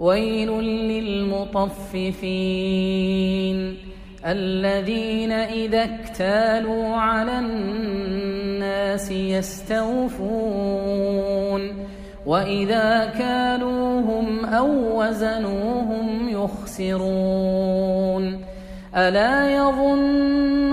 ويل للمطففين الذين إذا اكتالوا على الناس يستوفون وإذا كالوهم أو وزنوهم يخسرون ألا يظن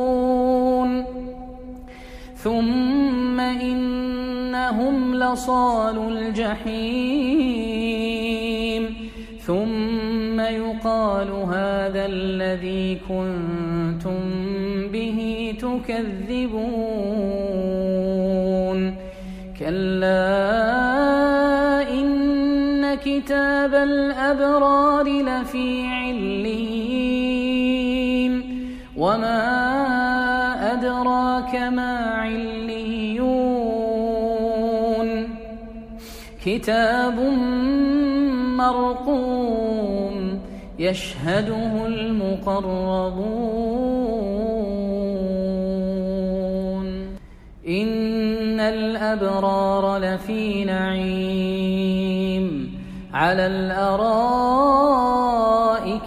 ثم إنهم لصال الجحيم ثم يقال هذا الذي كنتم به تكذبون كلا إن كتاب الأبرار لفي علين وما أدراك ما كتاب مرقوم يشهده المقربون. إن الأبرار لفي نعيم. على الأرائك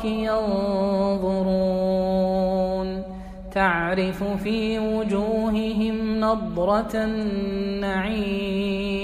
ينظرون. تعرف في وجوههم نضرة النعيم.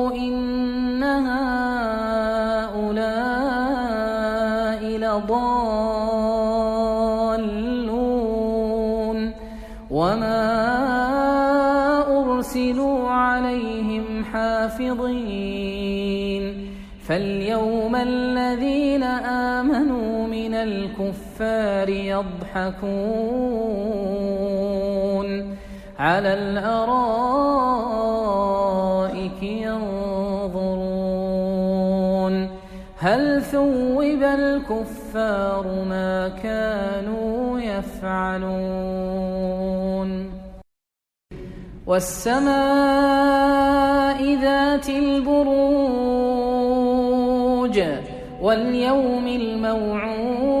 الكفار يضحكون على الأرائك ينظرون هل ثوب الكفار ما كانوا يفعلون والسماء ذات البروج واليوم الموعود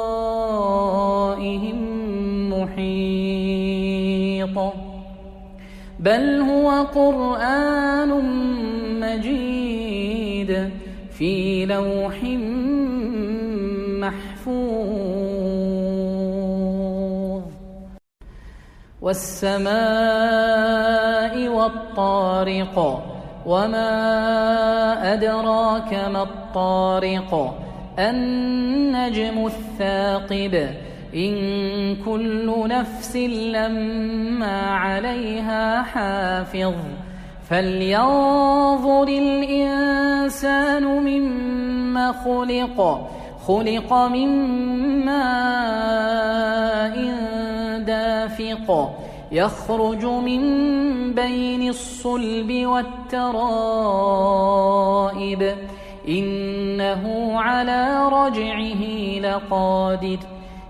بل هو قرآن مجيد في لوح محفوظ. والسماء والطارق وما أدراك ما الطارق النجم الثاقب إن كل نفس لما عليها حافظ فلينظر الإنسان مما خلق خلق من ماء دافق يخرج من بين الصلب والترائب إنه على رجعه لقادر.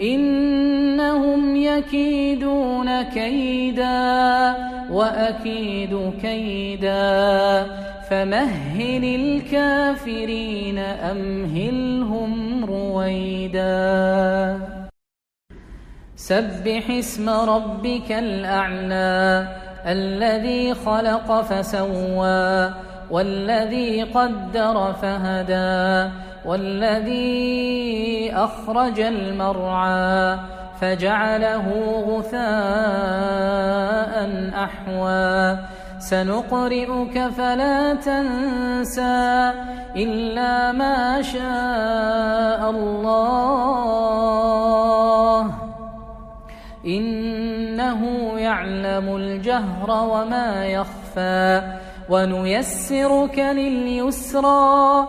إنهم يكيدون كيدا وأكيد كيدا فمهل الكافرين أمهلهم رويدا. سبح اسم ربك الأعلى الذي خلق فسوى والذي قدر فهدى. والذي أخرج المرعى فجعله غثاء أحوى. سنقرئك فلا تنسى إلا ما شاء الله. إنه يعلم الجهر وما يخفى. ونيسرك لليسرى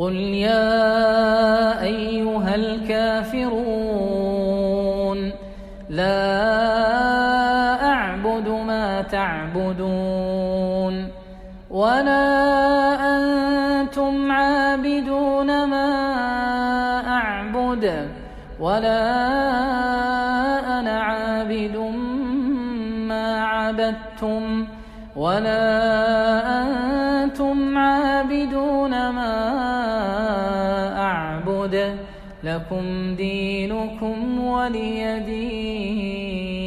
قل يا أيها الكافرون لا أعبد ما تعبدون ولا أنتم عابدون ما أعبد ولا أنا عابد ما عبدتم ولا لكم دينكم ولي دين.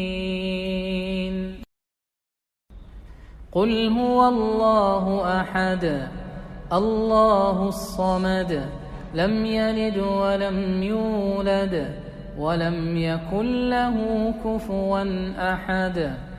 قل هو الله أحد الله الصمد لم يلد ولم يولد ولم يكن له كفوا أحد.